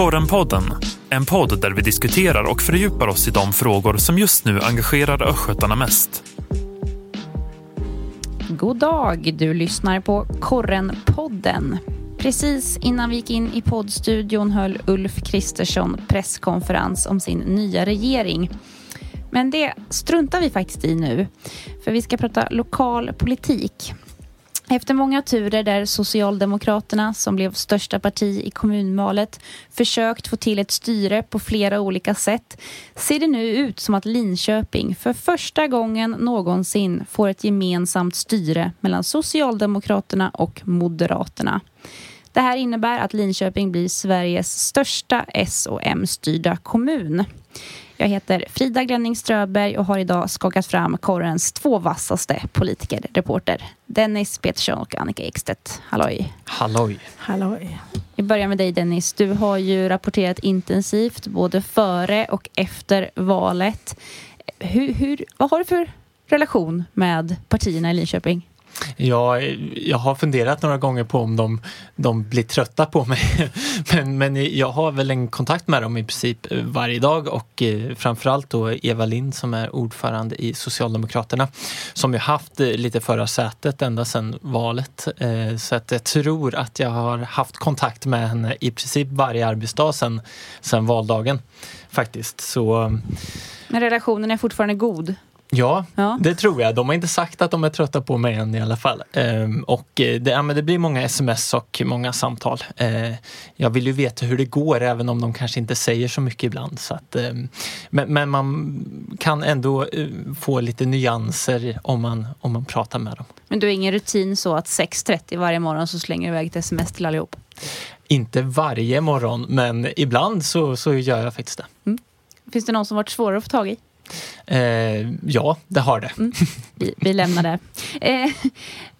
Korrenpodden, en podd där vi diskuterar och fördjupar oss i de frågor som just nu engagerar östgötarna mest. God dag, du lyssnar på Korrenpodden. Precis innan vi gick in i poddstudion höll Ulf Kristersson presskonferens om sin nya regering. Men det struntar vi faktiskt i nu, för vi ska prata lokal politik. Efter många turer där Socialdemokraterna, som blev största parti i kommunvalet, försökt få till ett styre på flera olika sätt ser det nu ut som att Linköping för första gången någonsin får ett gemensamt styre mellan Socialdemokraterna och Moderaterna. Det här innebär att Linköping blir Sveriges största S och M-styrda kommun. Jag heter Frida Glenning Ströberg och har idag skakat fram korrens två vassaste politikerreporter. Dennis Petersson och Annika Ekstedt. Halloj! Halloj! Halloj! Vi börjar med dig Dennis. Du har ju rapporterat intensivt både före och efter valet. Hur, hur, vad har du för relation med partierna i Linköping? Ja, jag har funderat några gånger på om de, de blir trötta på mig. Men, men jag har väl en kontakt med dem i princip varje dag och eh, framförallt då Eva Lind som är ordförande i Socialdemokraterna som ju haft eh, lite förra sätet ända sedan valet. Eh, så att jag tror att jag har haft kontakt med henne i princip varje arbetsdag sedan, sedan valdagen faktiskt. Så... Men relationen är fortfarande god? Ja, ja, det tror jag. De har inte sagt att de är trötta på mig än i alla fall. Ehm, och det, ja, men det blir många sms och många samtal. Ehm, jag vill ju veta hur det går även om de kanske inte säger så mycket ibland. Så att, ehm, men, men, man kan ändå uh, få lite nyanser om man, om man pratar med dem. Men du har ingen rutin så att 6.30 varje morgon så slänger du iväg ett sms till allihop? Inte varje morgon, men ibland så, så gör jag faktiskt det. Mm. Finns det någon som varit svårare att få tag i? Eh, ja, det har det. Mm. Vi, vi, lämnar det. Eh,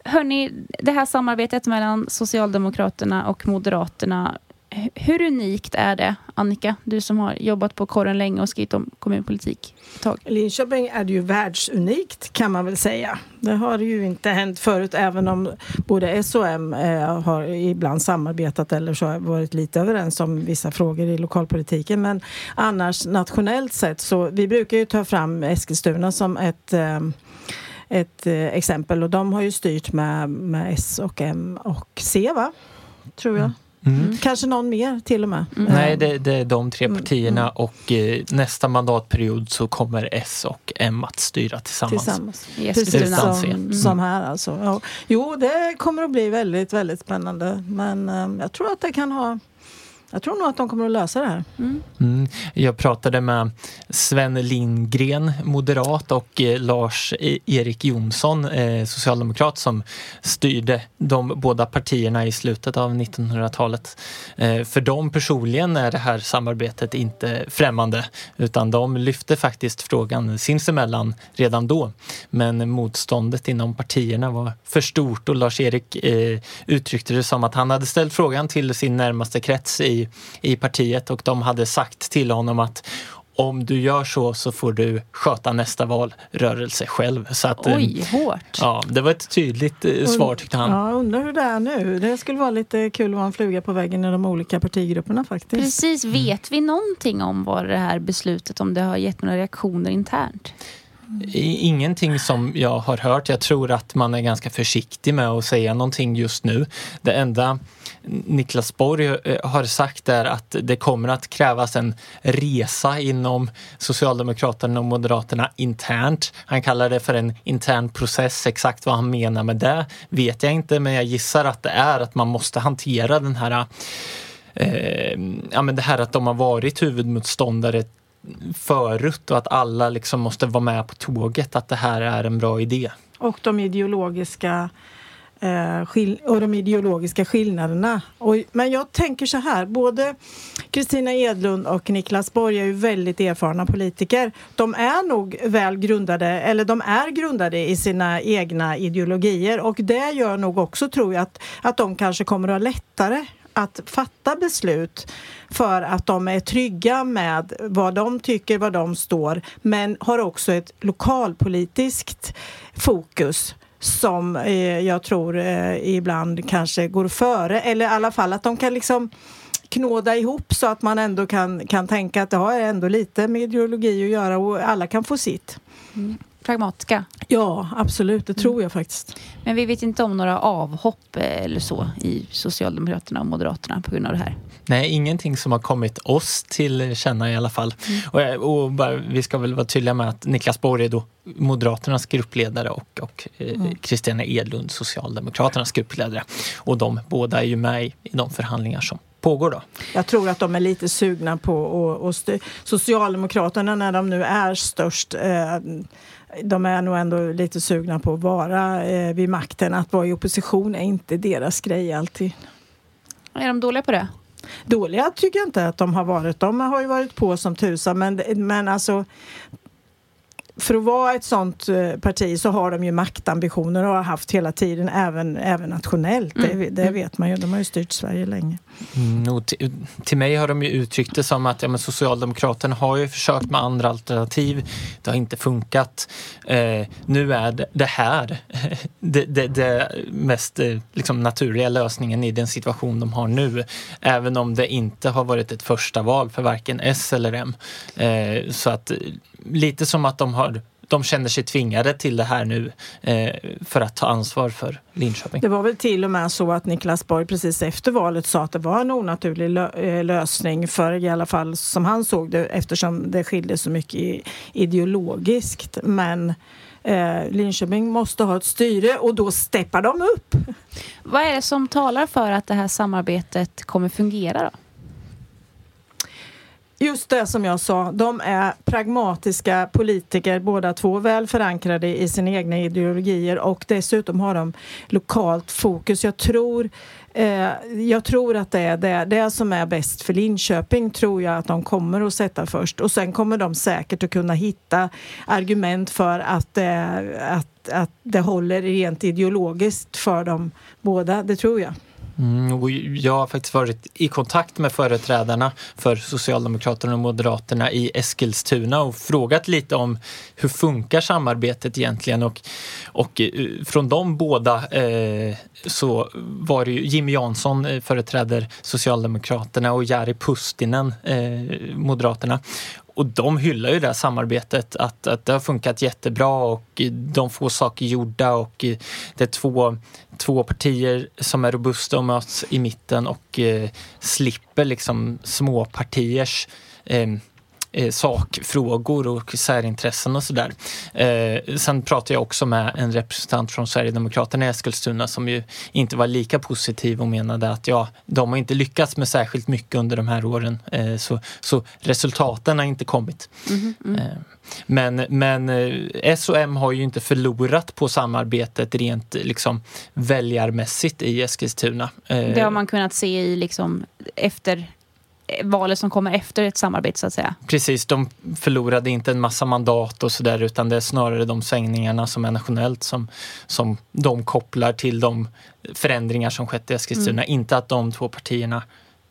hörni, det här samarbetet mellan Socialdemokraterna och Moderaterna hur unikt är det, Annika, du som har jobbat på korren länge och skrivit om kommunpolitik ett tag? Linköping är ju världsunikt kan man väl säga. Det har ju inte hänt förut även om både S och M eh, har ibland samarbetat eller så har varit lite överens om vissa frågor i lokalpolitiken. Men annars nationellt sett så vi brukar ju ta fram Eskilstuna som ett eh, ett eh, exempel och de har ju styrt med, med S och M och C va? Tror jag. Mm. Mm. mm. Kanske någon mer till och med. Mm. Nej, det, det, är de tre mm. partierna mm. och eh, nästa mandatperiod så kommer S och M att styra tillsammans. tillsammans. Precis som, som här alltså. Ja. Jo, det kommer att bli väldigt, väldigt spännande. Men eh, jag tror att det kan ha jag tror nog att de kommer att lösa det här. Mm. Mm. Jag pratade med Sven Lindgren, moderat och eh, Lars-Erik Jonsson, eh, socialdemokrat som styrde de båda partierna i slutet av 1900-talet. Eh, för dem personligen är det här samarbetet inte främmande utan de lyfte faktiskt frågan sinsemellan redan då. Men motståndet inom partierna var för stort och Lars-Erik eh, uttryckte det som att han hade ställt frågan till sin närmaste krets i i, partiet och de hade sagt till honom att om du gör så så får du sköta nästa valrörelse själv. Så att, Oj, eh, hårt! Ja, det var ett tydligt eh, svar tyckte han. Ja, undrar hur det är nu. Det skulle vara lite kul att vara en fluga på väggen i de olika partigrupperna faktiskt. Precis, vet vi någonting om vad det här beslutet, om det har gett några reaktioner internt? Ingenting som jag har hört. Jag tror att man är ganska försiktig med att säga någonting just nu. Det enda Niklas Borg eh, har sagt är att det kommer att krävas en resa inom Socialdemokraterna och Moderaterna internt. Han kallar det för en intern process. Exakt vad han menar med det vet jag inte, men jag gissar att det är att man måste hantera den här eh, ja, men det här att de har varit huvudmotståndare förut och att alla liksom måste vara med på tåget, att det här är en bra idé. Och de ideologiska Eh, och de ideologiska skillnaderna. Och, men jag tänker så här, både Kristina Edlund och Niklas Borg är ju väldigt erfarna politiker. De är nog väl grundade, eller de är grundade i sina egna ideologier och det gör nog också, tror jag, att, att de kanske kommer att ha lättare att fatta beslut för att de är trygga med vad de tycker, vad de står men har också ett lokalpolitiskt fokus som eh, jag tror eh, ibland kanske går före eller i alla fall att de kan liksom knåda ihop så att man ändå kan, kan tänka att det har ändå lite med ideologi att göra och alla kan få sitt. Mm. Pragmatiska. Ja, absolut. Det tror jag faktiskt. Men vi vet inte om några avhopp eh, eller så i Socialdemokraterna och Moderaterna på grund av det här. Nej, ingenting som har kommit oss till känna i alla fall. Mm. Och, och bara, vi ska väl vara tydliga med att Niklas Borg är då Moderaternas gruppledare och, och mm. Kristina Edlund, Socialdemokraternas gruppledare. Och de båda är ju med i, i de förhandlingar som pågår då. Jag tror att de är lite sugna på och, och Socialdemokraterna när de nu är störst eh, de är nog ändå lite sugna på att vara eh, vid makten. Att vara i opposition är inte deras grej alltid. Är de dåliga på det? Dåliga tycker jag inte att de har varit. De har ju varit på som tusan men, men alltså för att vara ett sånt eh, parti så har de ju maktambitioner och har haft hela tiden, även, även nationellt. Mm. Det, det, mm. vet man ju. De har ju styrt Sverige länge. Mm, till, till, mig har de ju uttryckt det som att ja, men Socialdemokraterna har ju försökt med andra alternativ. Det har inte funkat. Eh, nu är det, det här det, det, det mest eh, liksom, naturliga lösningen i den situation de har nu. Även om det inte har varit ett första val för varken S eller M. Eh, så att lite som att de har de känner sig tvingade till det här nu eh, för att ta ansvar för Linköping. Det var väl till och med så att Niklas Borg precis efter valet sa att det var en onaturlig lö eh, lösning för i alla fall som han såg det eftersom det skilde så mycket ideologiskt. Men eh, Linköping måste ha ett styre och då steppar de upp. Vad är det som talar för att det här samarbetet kommer fungera då? Just det som jag sa, de är pragmatiska politiker båda två, väl förankrade i sina egna ideologier och dessutom har de lokalt fokus. Jag tror, eh, jag tror att det är det, det som är bäst för Linköping tror jag att de kommer att sätta först och sen kommer de säkert att kunna hitta argument för att, eh, att, att det håller rent ideologiskt för dem båda, det tror jag. Mm, jag har faktiskt varit i kontakt med företrädarna för Socialdemokraterna och Moderaterna i Eskilstuna och frågat lite om hur funkar samarbetet egentligen och, och eh, från de båda eh, så var det ju Jimmy Jansson eh, företräder Socialdemokraterna och Jari Pustinen eh, Moderaterna. Och de hyllar ju det här samarbetet, att, att det har funkat jättebra och de får saker gjorda och eh, det är två, två partier som är robusta och möts i mitten och eh, slipper liksom småpartiers eh, eh, sakfrågor och särintressen och sådär. Eh, sen pratade jag också med en representant från Sverigedemokraterna i Eskilstuna som ju inte var lika positiv och menade att ja, de har inte lyckats med särskilt mycket under de här åren eh, så, så resultaten har inte kommit. Mm, mm. Men, men eh, S och M har ju inte förlorat på samarbetet rent liksom väljarmässigt i Eskilstuna. Det har man kunnat se i liksom efter valet som kommer efter ett samarbete så att säga. Precis, de förlorade inte en massa mandat och sådär utan det är snarare de svängningarna som är nationellt som, som de kopplar till de förändringar som skett i Eskilstuna. Mm. Inte att de två partierna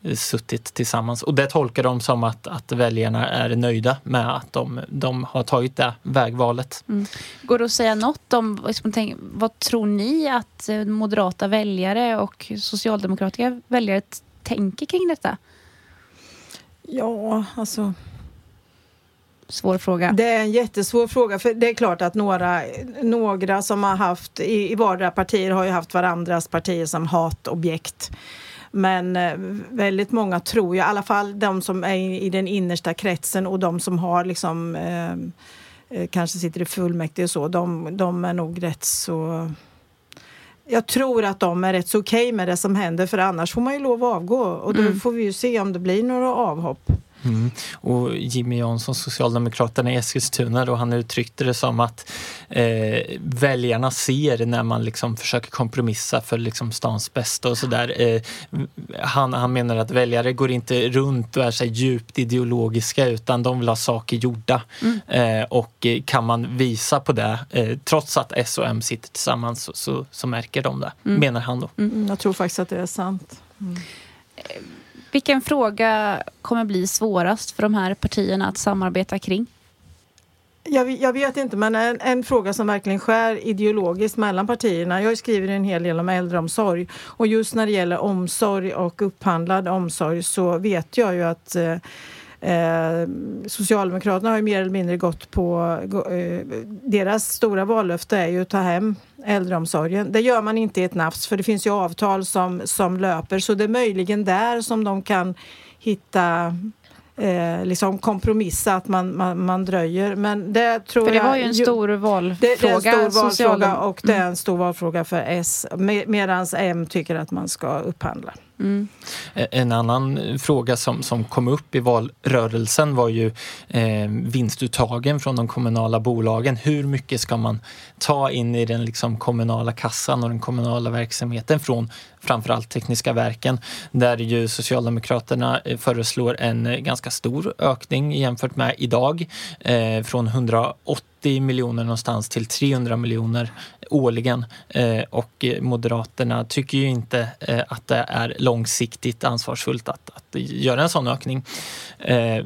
eh, suttit tillsammans. Och det tolkar de som att, att väljarna är nöjda med att de, de har tagit det vägvalet. Mm. Går det att säga något om, liksom, vad tror ni att eh, moderata väljare och socialdemokratiska väljare tänker kring detta? Ja, alltså... Svår fråga. Det är en jättesvår fråga. För det är klart att några, några som har haft, i, i vardera partier har ju haft varandras partier som hatobjekt. Men eh, väldigt många tror jag, i alla fall de som är i, i den innersta kretsen och de som har liksom eh, eh kanske sitter i fullmäktige och så, de, de är nog rätt så jag tror att de är rätt så okej okay med det som händer för annars får man ju lov att avgå och då mm. får vi ju se om det blir några avhopp. Mm. Och Jimmy Jansson, Socialdemokraterna i Eskilstuna, då, han uttryckte det som att eh, väljarna ser när man liksom försöker kompromissa för liksom stans bästa och sådär. Eh, han, han menar att väljare går inte runt och är så djupt ideologiska utan de vill ha saker gjorda. Mm. Eh, och kan man visa på det, eh, trots att S och M sitter tillsammans, så, så, så märker de det, mm. menar han då. Mm, jag tror faktiskt att det är sant. Vilken fråga kommer bli svårast för de här partierna att samarbeta kring? Jag, jag, vet inte, men en, en, fråga som verkligen skär ideologiskt mellan partierna. Jag skriver en hel del om äldreomsorg och just när det gäller omsorg och upphandlad omsorg så vet jag ju att eh, Eh, Socialdemokraterna har ju mer eller mindre gått på... Eh, deras stora vallöfte är ju att ta hem äldreomsorgen. Det gör man inte i ett nafs för det finns ju avtal som, som löper så det är möjligen där som de kan hitta eh, liksom kompromissa att man, man, man, dröjer. Men det tror för det var ju en stor valfråga. Det, är en stor valfråga och det är en stor valfråga för S medan M tycker att man ska upphandla. Mm. Eh, en annan eh, fråga som, som kom upp i valrörelsen var ju eh, vinstuttagen från de kommunala bolagen. Hur mycket ska man ta in i den liksom, kommunala kassan och den kommunala verksamheten från framförallt Tekniska verken där ju Socialdemokraterna eh, föreslår en eh, ganska stor ökning jämfört med idag eh, från 180 miljoner någonstans till 300 miljoner årligen eh, och Moderaterna tycker ju inte eh, att det är långsiktigt ansvarsfullt att, att göra en sån ökning. Eh,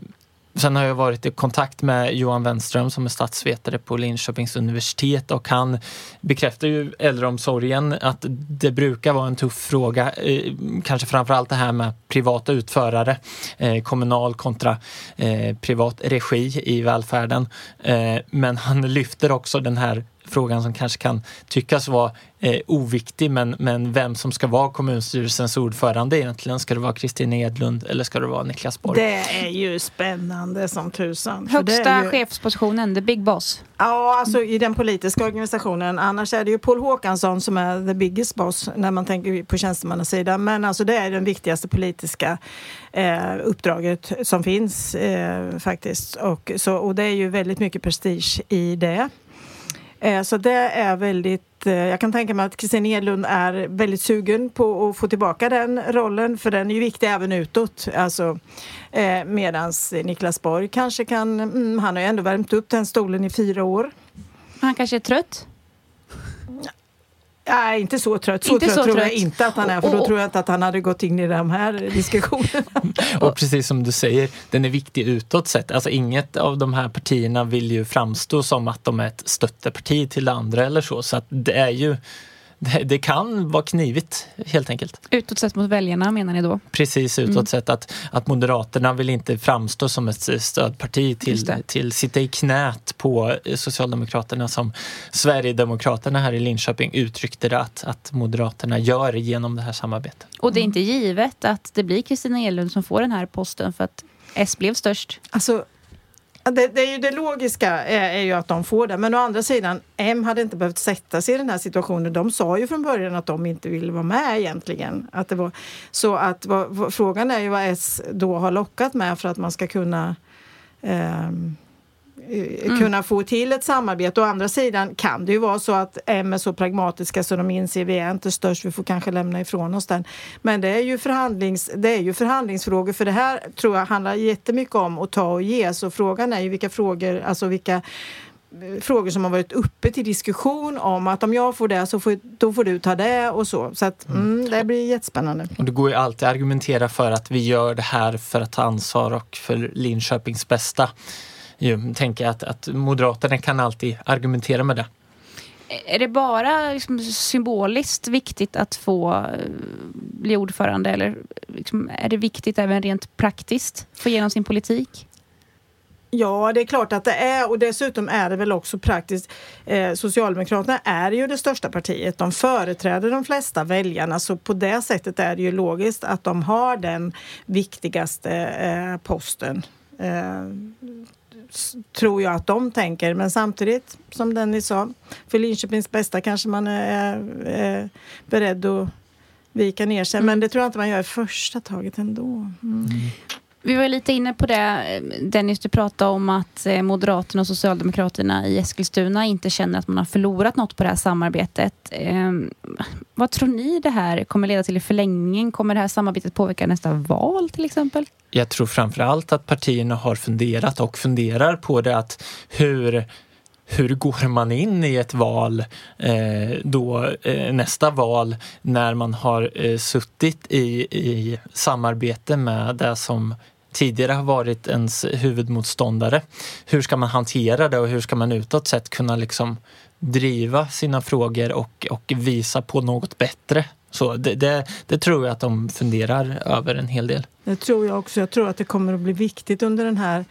Sen har jag varit i kontakt med Johan Wenström som är statsvetare på Linköpings universitet och han bekräftar ju äldreomsorgen att det brukar vara en tuff fråga. Eh, kanske framförallt det här med privata utförare, eh, kommunal kontra eh, privat regi i välfärden. Eh, men han lyfter också den här frågan som kanske kan tyckas vara eh, oviktig men, men vem som ska vara kommunstyrelsens ordförande egentligen. Ska det vara Kristina Edlund eller ska det vara Niklas Borg? Det är ju spännande som tusan. Högsta ju... chefspositionen, the big boss. Ja, alltså i den politiska organisationen. Annars är det ju Paul Håkansson som är the biggest boss när man tänker på tjänstemannasidan. Men alltså det är det viktigaste politiska eh, uppdraget som finns eh, faktiskt. Och, så, och det är ju väldigt mycket prestige i det. Eh, så det är väldigt, eh, jag kan tänka mig att Kristina Edlund är väldigt sugen på att få tillbaka den rollen för den är ju viktig även utåt. Alltså, eh, medans Niklas Borg kanske kan, mm, han har ju ändå värmt upp den stolen i fyra år. Han kanske är trött? Nej, inte så trött. Så inte trött så tror trött. jag inte att han är, för då tror jag inte att han hade gått in i de här diskussionerna. och precis som du säger, den är viktig utåt sett. Alltså inget av de här partierna vill ju framstå som att de är ett stötteparti till det andra eller så. Så att det är ju det, det, kan vara knivigt helt enkelt. Utåt sett mot väljarna menar ni då? Precis, utåt mm. sett att, att Moderaterna vill inte framstå som ett stödparti till, till sitta i knät på Socialdemokraterna som Sverigedemokraterna här i Linköping uttryckte det att, att Moderaterna gör genom det här samarbetet. Och det är inte givet att det blir Kristina Elund som får den här posten för att S blev störst? Alltså det, det, är ju det logiska är, är, ju att de får det. Men å andra sidan, M hade inte behövt sätta sig i den här situationen. De sa ju från början att de inte ville vara med egentligen. Att det var, så att vad, frågan är ju vad S då har lockat med för att man ska kunna eh, mm. kunna få till ett samarbete. Å andra sidan kan det ju vara så att M är så pragmatiska så de inser vi är inte störst, vi får kanske lämna ifrån oss den. Men det är ju, förhandlings, det är ju förhandlingsfrågor för det här tror jag handlar jättemycket om att ta och ge. Så frågan är ju vilka frågor, alltså vilka eh, frågor som har varit uppe till diskussion om att om jag får det så får, då får du ta det och så. Så att, mm, mm det blir jättespännande. Och det går ju alltid att argumentera för att vi gör det här för att ta ansvar och för Linköpings bästa ju tänker att, att Moderaterna kan alltid argumentera med det. Är det bara liksom symboliskt viktigt att få eh, bli ordförande eller liksom, är det viktigt även rent praktiskt att få igenom sin politik? Ja, det är klart att det är och dessutom är det väl också praktiskt. Eh, Socialdemokraterna är ju det största partiet. De företräder de flesta väljarna så på det sättet är det ju logiskt att de har den viktigaste eh, posten. Eh, tror jag att de tänker. Men samtidigt, som Dennis sa, för Linköpings bästa kanske man är, är beredd att vika ner sig. Men det tror jag inte man gör i första taget ändå. Mm. Vi var lite inne på det, eh, Dennis, du pratade om att eh, Moderaterna och Socialdemokraterna i Eskilstuna inte känner att man har förlorat något på det här samarbetet. Eh, vad tror ni det här kommer leda till i förlängningen? Kommer det här samarbetet påverka nästa val till exempel? Jag tror framför allt att partierna har funderat och funderar på det att hur hur går man in i ett val eh, då eh, nästa val när man har eh, suttit i, i samarbete med det som tidigare har varit ens huvudmotståndare. Hur ska man hantera det och hur ska man utåt sett kunna liksom driva sina frågor och, och visa på något bättre? Så det, det, det, tror jag att de funderar över en hel del. Det tror jag också. Jag tror att det kommer att bli viktigt under den här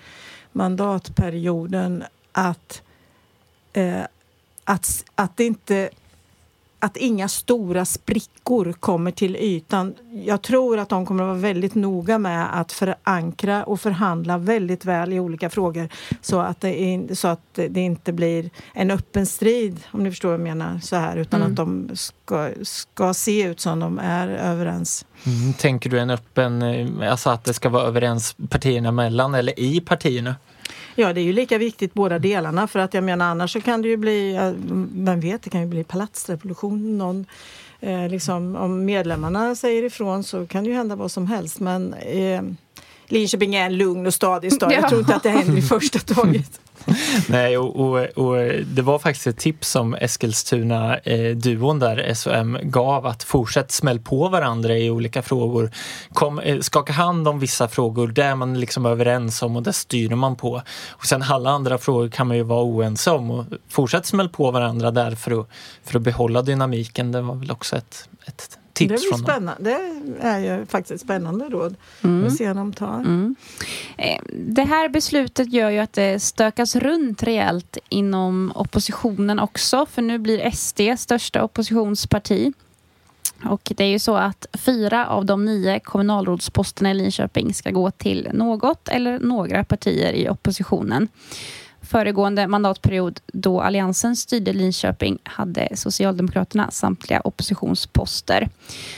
mandatperioden att, eh, att, att det inte att inga stora sprickor kommer till ytan. Jag tror att de kommer att vara väldigt noga med att förankra och förhandla väldigt väl i olika frågor så att det, är, så att det inte blir en öppen strid, om ni förstår vad jag menar, så här, utan mm. att de ska, ska se ut som de är överens. Mm, tänker du en öppen, eh, alltså att det ska vara överens partierna emellan eller i partierna? Ja, det är ju lika viktigt båda delarna för att jag menar annars så kan det ju bli, vem vet, det kan ju bli palatsrevolution. Någon, eh, liksom, om medlemmarna säger ifrån så kan det ju hända vad som helst men eh, Linköping är en lugn och stadig stad. Jag tror inte att det händer i första taget. Nej, och, och, och, det var faktiskt ett tips som Eskilstuna-duon eh, där, SOM, gav att fortsätt smäll på varandra i olika frågor. Kom, eh, skaka hand om vissa frågor, där är man liksom överens om och där styr man på. Och sen alla andra frågor kan man ju vara oense om och fortsätt smäll på varandra där för att, för att behålla dynamiken. Det var väl också ett, ett tips det från spännande. Det är ju faktiskt ett spännande råd mm. att se de tar. Mm. Eh, det här beslutet gör ju att det stökas runt rejält inom oppositionen också för nu blir SD största oppositionsparti. Och det är ju så att fyra av de nio kommunalrådsposterna i Linköping ska gå till något eller några partier i oppositionen föregående mandatperiod då Alliansen styrde Linköping hade Socialdemokraterna samtliga oppositionsposter.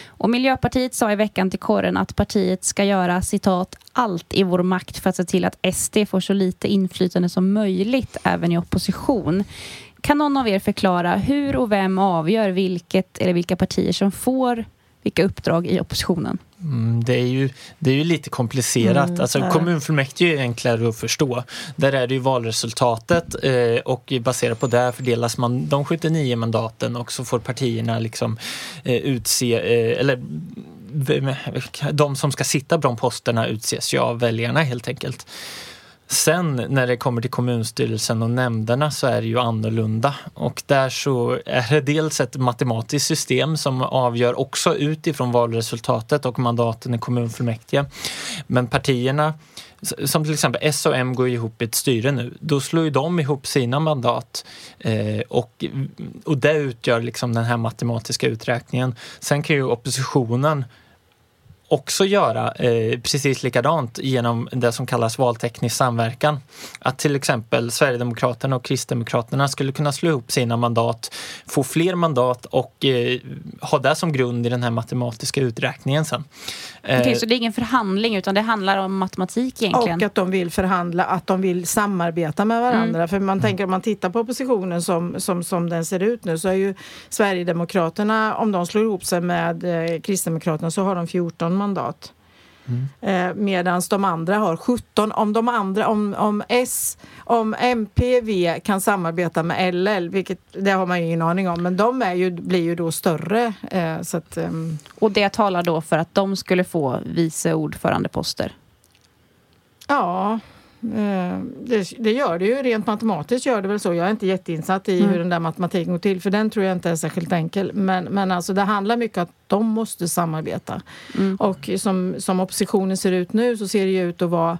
Och Miljöpartiet sa i veckan till korren att partiet ska göra citat allt i vår makt för att se till att SD får så lite inflytande som möjligt även i opposition. Kan någon av er förklara hur och vem avgör vilket eller vilka partier som får vilka uppdrag i oppositionen? Mm, det, är ju, det är ju lite komplicerat. Mm, alltså, kommunfullmäktige är enklare att förstå. Där är det ju valresultatet eh, och baserat på det fördelas man de 79 mandaten och så får partierna liksom eh, utse, eh, eller de som ska sitta på de posterna utses ju av väljarna helt enkelt. Sen när det kommer till kommunstyrelsen och nämnderna så är det ju annorlunda och där så är det dels ett matematiskt system som avgör också utifrån valresultatet och mandaten i kommunfullmäktige. Men partierna som till exempel S och M går ihop i ett styre nu, då slår ju de ihop sina mandat eh, och, och det utgör liksom den här matematiska uträkningen. Sen kan ju oppositionen också göra eh, precis likadant genom det som kallas valteknisk samverkan. Att till exempel Sverigedemokraterna och Kristdemokraterna skulle kunna slå ihop sina mandat, få fler mandat och eh, ha det som grund i den här matematiska uträkningen sen. Eh, okay, så det är ingen förhandling utan det handlar om matematik egentligen? Och att de vill förhandla, att de vill samarbeta med varandra. Mm. För man tänker om man tittar på oppositionen som, som, som den ser ut nu så är ju Sverigedemokraterna, om de slår ihop sig med eh, Kristdemokraterna så har de 14 mandat. Mm. Eh, Medan de andra har 17. Om de andra, om, om S, om MP, V kan samarbeta med LL, vilket det har man ju ingen aning om, men de är ju, blir ju då större. Eh, så att, eh. Och det talar då för att de skulle få vice ordförandeposter? Ja, det, det, gör det ju, rent matematiskt gör det väl så. Jag är inte jätteinsatt i mm. hur den där matematiken går till för den tror jag inte är särskilt enkel. Men, men alltså det handlar mycket om att de måste samarbeta. Mm. Och som, som oppositionen ser ut nu så ser det ju ut att vara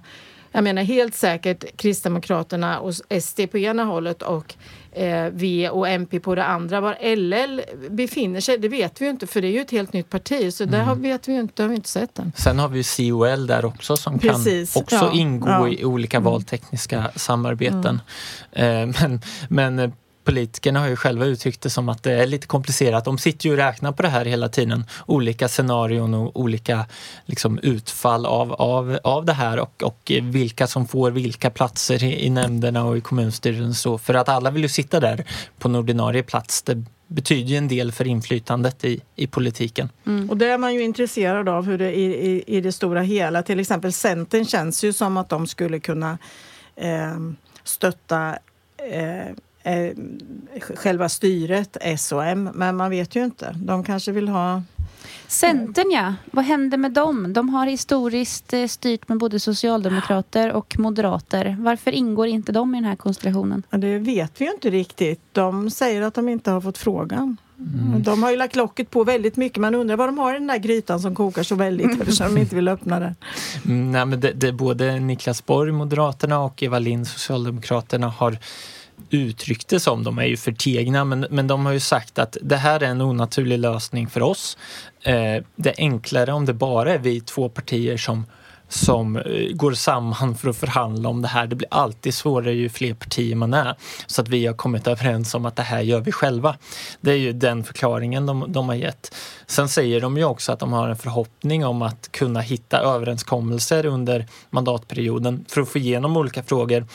jag menar helt säkert Kristdemokraterna och SD på ena hållet och eh, V och MP på det andra. Var LL befinner sig, det vet vi ju inte för det är ju ett helt nytt parti så mm. där vet vi ju inte, har vi inte sett än. Sen har vi COL där också som Precis, kan också ja, ingå ja. i olika mm. valtekniska samarbeten. Mm. Eh, men, men politikerna har ju själva uttryckt det som att det är lite komplicerat. De sitter ju och räknar på det här hela tiden. Olika scenarion och olika liksom, utfall av, av, av det här och, och vilka som får vilka platser i, i nämnderna och i kommunstyrelsen. Så, för att alla vill ju sitta där på en ordinarie plats. Det betyder ju en del för inflytandet i, i politiken. Mm. Och det är man ju intresserad av hur det i, i, i det stora hela. Till exempel Centern känns ju som att de skulle kunna eh, stötta eh, eh, själva styret, S och M, men man vet ju inte. De kanske vill ha Centern ja, vad hände med dem? De har historiskt eh, styrt med både socialdemokrater och moderater. Varför ingår inte de i den här konstellationen? Ja, det vet vi ju inte riktigt. De säger att de inte har fått frågan. Mm. De har ju lagt locket på väldigt mycket. Man undrar vad de har i den där grytan som kokar så väldigt eftersom de inte vill öppna den. Mm, nej, men det, det, både Niklas Borg, Moderaterna och Eva Lind, Socialdemokraterna har uttryckt det som. De är ju förtegna men, men de har ju sagt att det här är en onaturlig lösning för oss. Eh, det är enklare om det bara är vi två partier som som eh, går samman för att förhandla om det här. Det blir alltid svårare ju fler partier man är. Så att vi har kommit överens om att det här gör vi själva. Det är ju den förklaringen de, de har gett. Sen säger de ju också att de har en förhoppning om att kunna hitta överenskommelser under mandatperioden för att få igenom olika frågor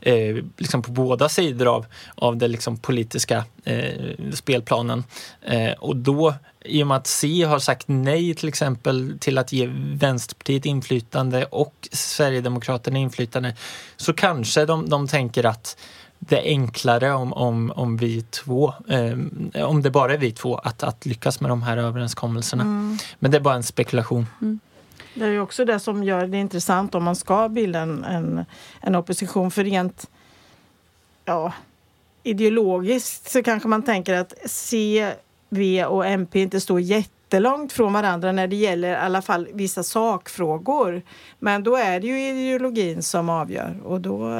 eh, liksom på båda sidor av, av den liksom politiska eh, spelplanen. Eh, och då, i och med att C har sagt nej till exempel till att ge Vänsterpartiet inflytande och Sverigedemokraterna inflytande så kanske de, de tänker att det är enklare om, om, om vi två, eh, om det bara är vi två, att, att lyckas med de här överenskommelserna. Mm. Men det är bara en spekulation. Mm. Det är ju också det som gör det intressant om man ska bilda en, en, en opposition. För rent ja, ideologiskt så kanske man tänker att C, V och MP inte står jättelångt från varandra när det gäller i alla fall vissa sakfrågor. Men då är det ju ideologin som avgör och då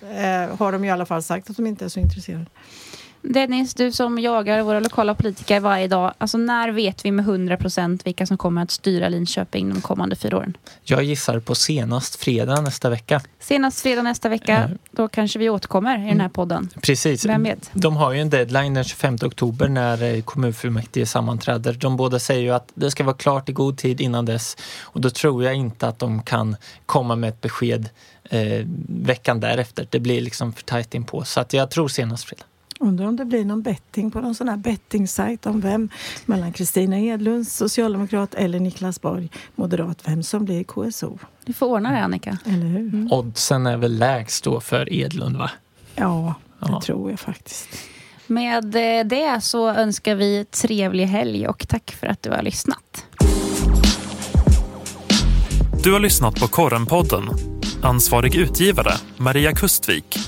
eh, har de i alla fall sagt att de inte är så intresserade. Dennis, du som jagar våra lokala politiker varje dag. Alltså när vet vi med 100 procent vilka som kommer att styra Linköping de kommande fyra åren? Jag gissar på senast fredag nästa vecka. Senast fredag nästa vecka. Mm. Då kanske vi återkommer i den här podden. Precis. Vem vet? De har ju en deadline den 25 oktober när eh, kommunfullmäktige sammanträder. De båda säger ju att det ska vara klart i god tid innan dess. Och då tror jag inte att de kan komma med ett besked eh, veckan därefter. Det blir liksom för tajt inpå. Så att jag tror senast fredag. Undrar om det blir någon betting på någon sån här bettingsajt om vem mellan Kristina Edlund, socialdemokrat, eller Niklas Borg, moderat, vem som blir KSO. Du får ordna det Annika. Eller hur? Mm. Oddsen är väl lägst då för Edlund va? Ja, det ja. tror jag faktiskt. Med eh, det så önskar vi trevlig helg och tack för att du har lyssnat. Du har lyssnat på Korrenpodden. Ansvarig utgivare Maria Kustvik